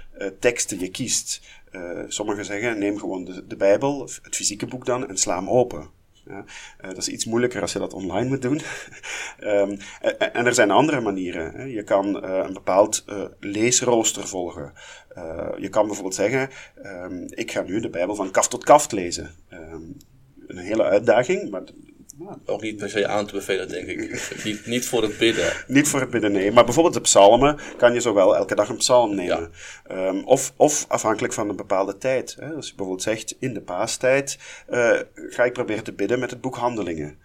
teksten je kiest. Uh, sommigen zeggen, neem gewoon de, de Bijbel, het fysieke boek dan, en sla hem open. Ja, uh, dat is iets moeilijker als je dat online moet doen. <laughs> um, en, er zijn andere manieren. Hè. Je kan uh, een bepaald leesrooster volgen. je kan bijvoorbeeld zeggen, um, ik ga nu de Bijbel van kaft tot kaft lezen. Um, een hele uitdaging, maar ook niet per se aan te bevelen, denk ik. <laughs> niet, niet voor het bidden. Niet voor het bidden, nee. Maar bijvoorbeeld de psalmen kan je zowel elke dag een psalm nemen. Ja. Um, of, of afhankelijk van een bepaalde tijd. Hè. Als je bijvoorbeeld zegt, in de paastijd uh, ga ik proberen te bidden met het boek Handelingen.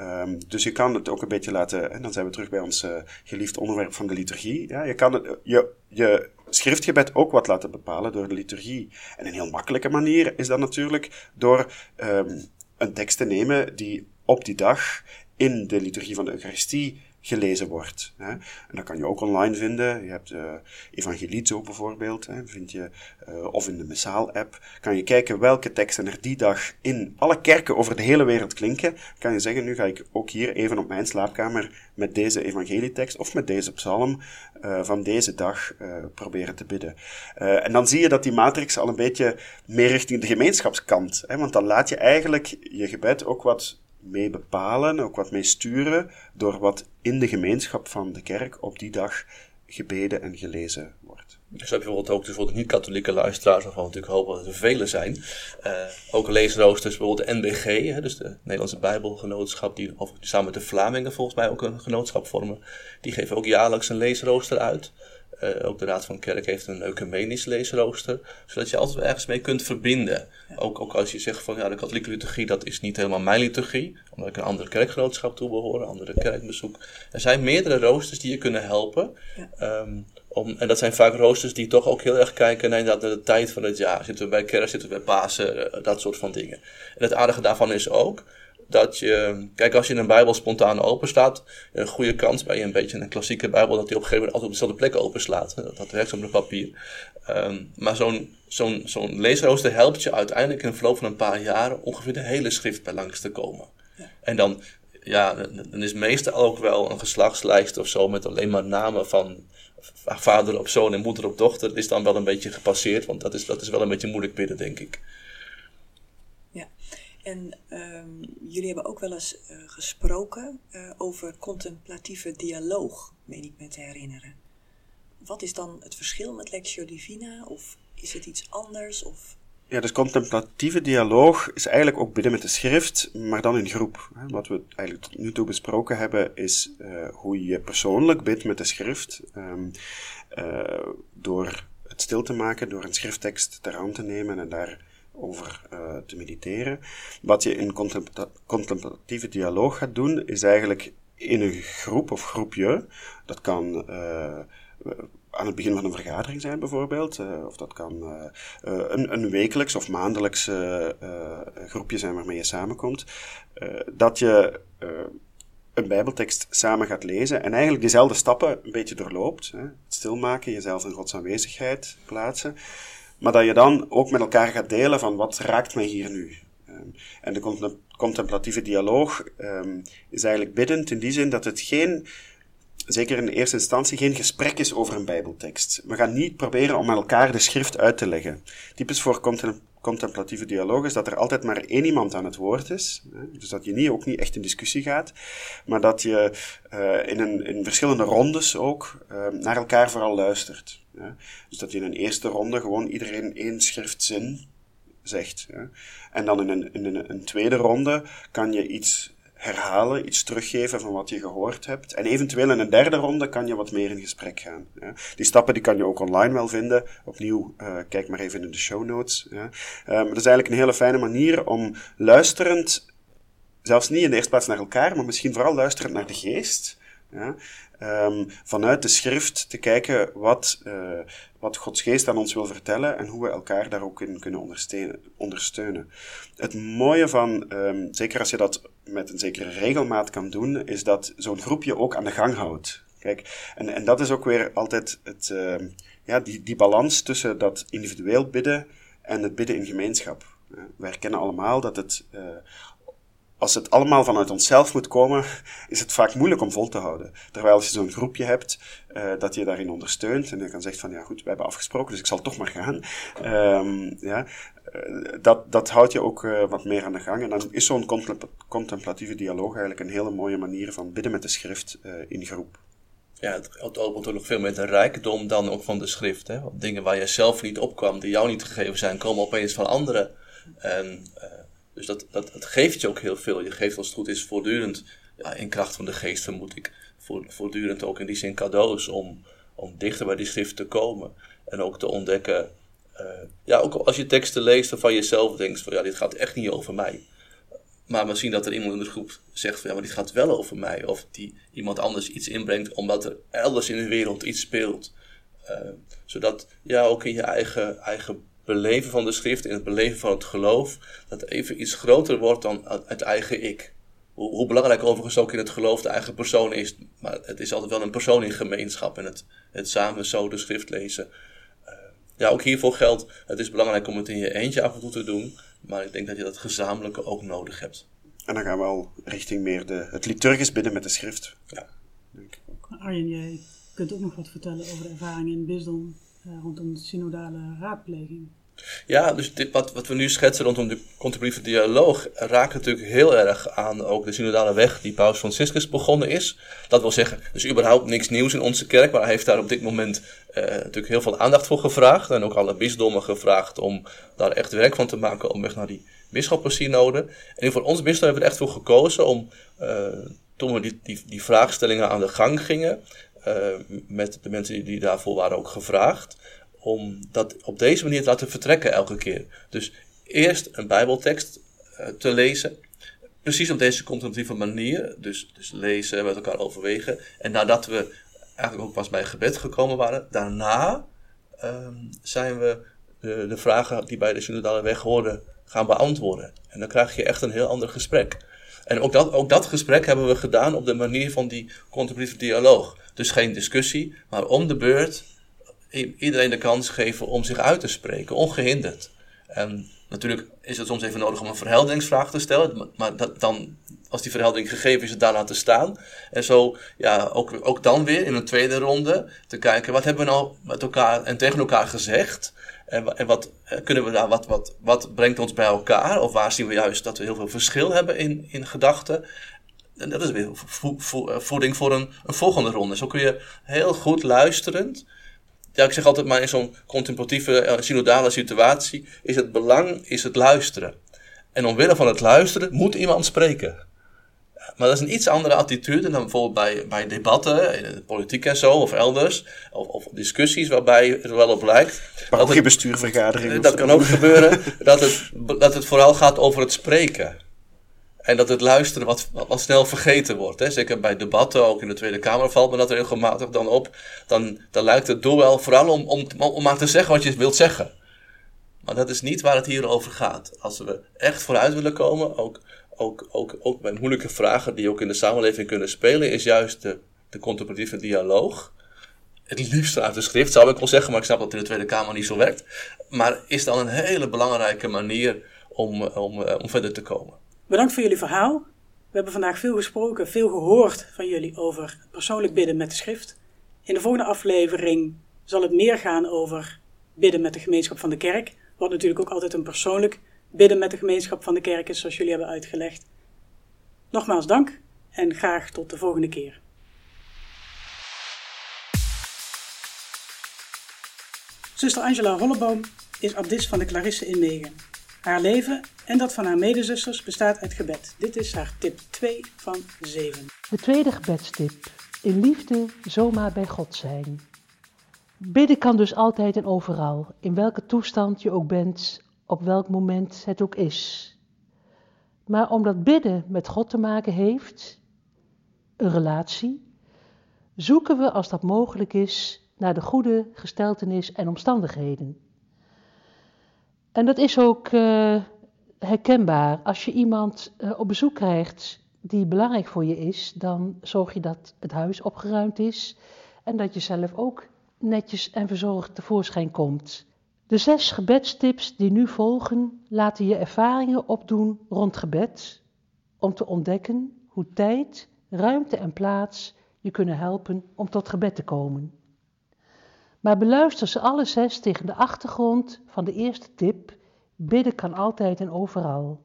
Um, dus je kan het ook een beetje laten, en dan zijn we terug bij ons uh, geliefd onderwerp van de liturgie. Ja, je kan het, je, je schriftgebed ook wat laten bepalen door de liturgie. En een heel makkelijke manier is dat natuurlijk door um, een tekst te nemen die op die dag in de liturgie van de Eucharistie gelezen wordt. Hè. En dat kan je ook online vinden. Je hebt uh, Evangelizo bijvoorbeeld, hè, vind je, uh, of in de Messaal-app. Kan je kijken welke teksten er die dag in alle kerken over de hele wereld klinken. Kan je zeggen, nu ga ik ook hier even op mijn slaapkamer met deze evangelietekst of met deze psalm uh, van deze dag proberen te bidden. en dan zie je dat die matrix al een beetje meer richting de gemeenschapskant, hè, want dan laat je eigenlijk je gebed ook wat mee bepalen, ook wat mee sturen, door wat in de gemeenschap van de kerk op die dag gebeden en gelezen wordt. Dus heb je bijvoorbeeld ook dus niet-katholieke luisteraars, waarvan we natuurlijk hopen dat er vele zijn. Uh, ook leesroosters, bijvoorbeeld de NBG, hè, dus de Nederlandse Bijbelgenootschap, die, samen met de Vlamingen volgens mij ook een genootschap vormen. Die geven ook jaarlijks een leesrooster uit. Uh, ook de Raad van Kerk heeft een ecumenisch leesrooster, zodat je altijd ergens mee kunt verbinden. Ook, ook als je zegt van ja, de katholieke liturgie, dat is niet helemaal mijn liturgie, omdat ik een andere kerkgenootschap toebehoor, een andere kerkbezoek. Er zijn meerdere roosters die je kunnen helpen. Ja. Um, om, en dat zijn vaak roosters die toch ook heel erg kijken naar, naar de tijd van het jaar. Zitten we bij kerst, zitten we bij Pasen, uh, dat soort van dingen. En het aardige daarvan is ook dat je, kijk, als je een Bijbel spontaan open staat, een goede kans bij een beetje een klassieke Bijbel dat die op een gegeven moment altijd op dezelfde plek openslaat. Dat, dat werkt op het papier. Um, maar zo'n zo'n zo'n leesrooster helpt je uiteindelijk in de verloop van een paar jaren ongeveer de hele schrift bij langs te komen. Ja. En dan, ja, dan is meestal ook wel een geslachtslijst of zo met alleen maar namen van vader op zoon en moeder op dochter. Dat is dan wel een beetje gepasseerd, want dat is, dat is wel een beetje moeilijk bidden, denk ik. En um, jullie hebben ook wel eens uh, gesproken uh, over contemplatieve dialoog, meen ik me te herinneren. Wat is dan het verschil met Lectio Divina? Of is het iets anders? Of... Ja, dus contemplatieve dialoog is eigenlijk ook bidden met de schrift, maar dan in groep. Wat we eigenlijk tot nu toe besproken hebben, is uh, hoe je persoonlijk bidt met de schrift. Um, door het stil te maken, door een schrifttekst ter hand te nemen en daar over uh, te mediteren. Wat je in contemplatieve dialoog gaat doen, is eigenlijk in een groep of groepje, dat kan uh, aan het begin van een vergadering zijn bijvoorbeeld, uh, of dat kan een, een, wekelijks of maandelijks groepje zijn waarmee je samenkomt, dat je een bijbeltekst samen gaat lezen en eigenlijk diezelfde stappen een beetje doorloopt. Hè? Stilmaken, jezelf in Gods aanwezigheid plaatsen. Maar dat je dan ook met elkaar gaat delen van wat raakt mij hier nu. Um, en de contemplatieve dialoog um, is eigenlijk biddend in die zin dat het geen, zeker in eerste instantie, geen gesprek is over een bijbeltekst. We gaan niet proberen om met elkaar de schrift uit te leggen. Typisch voor contemplatieve dialoog is dat er altijd maar één iemand aan het woord is. Dus dat je niet, ook niet echt in discussie gaat, maar dat je uh, in, een, in verschillende rondes ook uh, naar elkaar vooral luistert. Ja? Dus dat je in een eerste ronde gewoon iedereen één schriftzin zegt. En dan in een, een, een tweede ronde kan je iets herhalen, iets teruggeven van wat je gehoord hebt. En eventueel in een derde ronde kan je wat meer in gesprek gaan. Die stappen die kan je ook online wel vinden. Opnieuw, uh, kijk maar even in de show notes. Ja. Maar dat is eigenlijk een hele fijne manier om luisterend, zelfs niet in de eerste plaats naar elkaar, maar misschien vooral luisterend naar de geest. Um, vanuit de schrift te kijken wat, uh, wat Gods geest aan ons wil vertellen en hoe we elkaar daar ook in kunnen ondersteunen. Het mooie van, um, zeker als je dat met een zekere regelmaat kan doen, is dat zo'n groepje ook aan de gang houdt. Kijk, en, en dat is ook weer altijd het, uh, ja, die, die balans tussen dat individueel bidden en het bidden in gemeenschap. Uh, we herkennen allemaal dat het uh, als het allemaal vanuit onszelf moet komen, is het vaak moeilijk om vol te houden. Terwijl als je zo'n groepje hebt, uh, dat je daarin ondersteunt en je kan zegt van ja goed, we hebben afgesproken, dus ik zal toch maar gaan. Um, ja, uh, dat, dat houdt je ook uh, wat meer aan de gang. En dan is zo'n contemplatieve dialoog eigenlijk een hele mooie manier van bidden met de schrift in groep. Ja, het, het opent ook nog veel meer de rijkdom dan ook van de schrift. Hè? Dingen waar je zelf niet opkwam, die jou niet gegeven zijn, komen opeens van anderen. En dus dat, dat, dat geeft je ook heel veel. Je geeft als het goed is voortdurend, ja, in kracht van de geest vermoed ik, voortdurend ook in die zin cadeaus om, om dichter bij die schrift te komen. En ook te ontdekken, uh, ja, ook als je teksten leest en van jezelf denkt van ja, dit gaat echt niet over mij. Maar misschien dat er iemand in de groep zegt van ja, maar dit gaat wel over mij. Of die iemand anders iets inbrengt omdat er elders in de wereld iets speelt. Uh, zodat ja, ook in je eigen, eigen beleven van de schrift, in het beleven van het geloof, dat even iets groter wordt dan het eigen ik. hoe, hoe, belangrijk overigens ook in het geloof de eigen persoon is. Maar het is altijd wel een persoon in gemeenschap en het, het samen zo de schrift lezen. Uh, ja, ook hiervoor geldt, het is belangrijk om het in je eentje af en toe te doen. Maar ik denk dat je dat gezamenlijke ook nodig hebt. En dan gaan we al richting meer de, het liturgisch bidden met de schrift. Ja. Denk ik ook. Arjen, jij kunt ook nog wat vertellen over de ervaringen in het bisdom rondom de synodale raadpleging. Ja, dus dit, wat, wat we nu schetsen rondom de contemplatieve dialoog raakt natuurlijk heel erg aan ook de synodale weg die Paus Franciscus begonnen is. Dat wil zeggen, dus überhaupt niks nieuws in onze kerk, maar hij heeft daar op dit moment uh, natuurlijk heel veel aandacht voor gevraagd. En ook alle bisdommen gevraagd om daar echt werk van te maken om weg naar die bisschoppensynode. En voor ons bisdom hebben we er echt voor gekozen om, uh, toen we die, die, die vraagstellingen aan de gang gingen, met de mensen die, daarvoor waren ook gevraagd, om dat op deze manier te laten vertrekken elke keer. Dus eerst een Bijbeltekst uh, te lezen, precies op deze contemplatieve manier, dus, dus lezen, met elkaar overwegen. En nadat we eigenlijk ook pas bij gebed gekomen waren, daarna um, zijn we de, de, vragen die bij de synodale weg hoorden gaan beantwoorden. En dan krijg je echt een heel ander gesprek. En ook dat, ook dat gesprek hebben we gedaan op de manier van die contemplatieve dialoog. Dus geen discussie, maar om de beurt iedereen de kans geven om zich uit te spreken, ongehinderd. En natuurlijk is het soms even nodig om een verhelderingsvraag te stellen, maar dat, dan, als die verheldering gegeven is, het daar laten staan. En zo, ja, ook, ook dan weer in een tweede ronde te kijken, wat hebben we nou met elkaar en tegen elkaar gezegd? En, en wat kunnen we daar, wat, wat, wat brengt ons bij elkaar? Of waar zien we juist dat we heel veel verschil hebben in, in gedachten? En dat is weer eh, voeding voor een, een volgende ronde. Zo kun je heel goed luisterend ja, ik zeg altijd maar in zo'n contemplatieve, uh, synodale situatie is het belang, is het luisteren. En omwille van het luisteren moet iemand spreken. Maar dat is een iets andere attitude dan bijvoorbeeld bij, bij debatten, in de politiek en zo, of elders. Of, of discussies waarbij het wel op lijkt. bestuurvergaderingen. Dat kan ook gebeuren. <laughs> dat, het, dat het vooral gaat over het spreken. En dat het luisteren wat, wat, snel vergeten wordt. Hè. Zeker bij debatten, ook in de Tweede Kamer valt me dat regelmatig dan op. Dan, dan lijkt het doel wel vooral om, om, om maar te zeggen wat je wilt zeggen. Maar dat is niet waar het hier over gaat. Als we echt vooruit willen komen, ook, ook, ook, ook bij moeilijke vragen die ook in de samenleving kunnen spelen, is juist de, de contemplatieve dialoog. Het liefst uit de schrift zou ik wel zeggen, maar ik snap dat in de Tweede Kamer niet zo werkt. Maar is dan een hele belangrijke manier om, om, om verder te komen. Bedankt voor jullie verhaal. We hebben vandaag veel gesproken, veel gehoord van jullie over persoonlijk bidden met de schrift. In de volgende aflevering zal het meer gaan over bidden met de gemeenschap van de kerk. Wat natuurlijk ook altijd een persoonlijk bidden met de gemeenschap van de kerk zoals jullie hebben uitgelegd. Nogmaals dank en graag tot de volgende keer. Zuster Angela Holleboom is abdis van de Clarisse in Megen. Haar leven en dat van haar medezusters bestaat uit gebed. Dit is haar tip 2 van 7. De tweede gebedstip. In liefde zomaar bij God zijn. Bidden kan dus altijd en overal, in welke toestand je ook bent, op welk moment het ook is. Maar omdat bidden met God te maken heeft, een relatie, zoeken we als dat mogelijk is naar de goede gesteltenis en omstandigheden. En dat is ook uh, herkenbaar. Als je iemand uh, op bezoek krijgt die belangrijk voor je is, dan zorg je dat het huis opgeruimd is en dat je zelf ook netjes en verzorgd tevoorschijn komt. De zes gebedstips die nu volgen laten je ervaringen opdoen rond gebed, om te ontdekken hoe tijd, ruimte en plaats je kunnen helpen om tot gebed te komen. Maar beluister ze alle zes tegen de achtergrond van de eerste tip: bidden kan altijd en overal.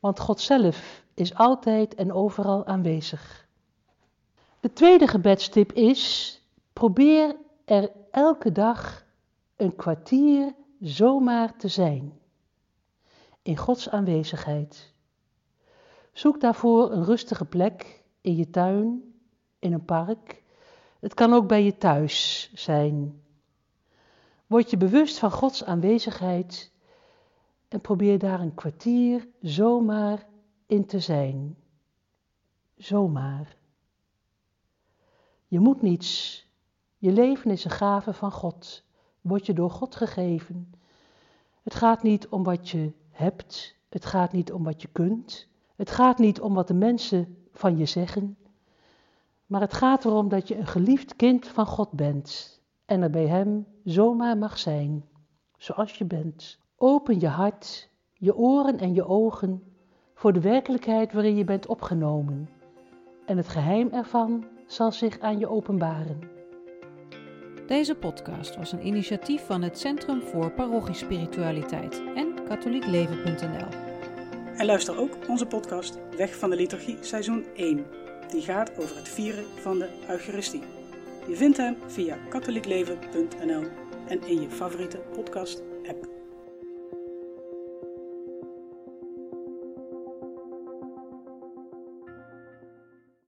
Want God zelf is altijd en overal aanwezig. De tweede gebedstip is: probeer er elke dag een kwartier zomaar te zijn. In Gods aanwezigheid. Zoek daarvoor een rustige plek in je tuin, in een park het kan ook bij je thuis zijn. Word je bewust van Gods aanwezigheid en probeer daar een kwartier zomaar in te zijn. Zomaar. Je moet niets. Je leven is een gave van God. Word je door God gegeven. Het gaat niet om wat je hebt. Het gaat niet om wat je kunt. Het gaat niet om wat de mensen van je zeggen, maar het gaat erom dat je een geliefd kind van God bent en er bij Hem zomaar mag zijn, zoals je bent. Open je hart, je oren en je ogen voor de werkelijkheid waarin je bent opgenomen en het geheim ervan zal zich aan je openbaren. Deze podcast was een initiatief van het Centrum voor Parochiespiritualiteit en katholiekleven.nl. En luister ook onze podcast Weg van de Liturgie seizoen 1. Die gaat over het vieren van de Eucharistie. Je vindt hem via katholiekleven.nl en in je favoriete podcast app.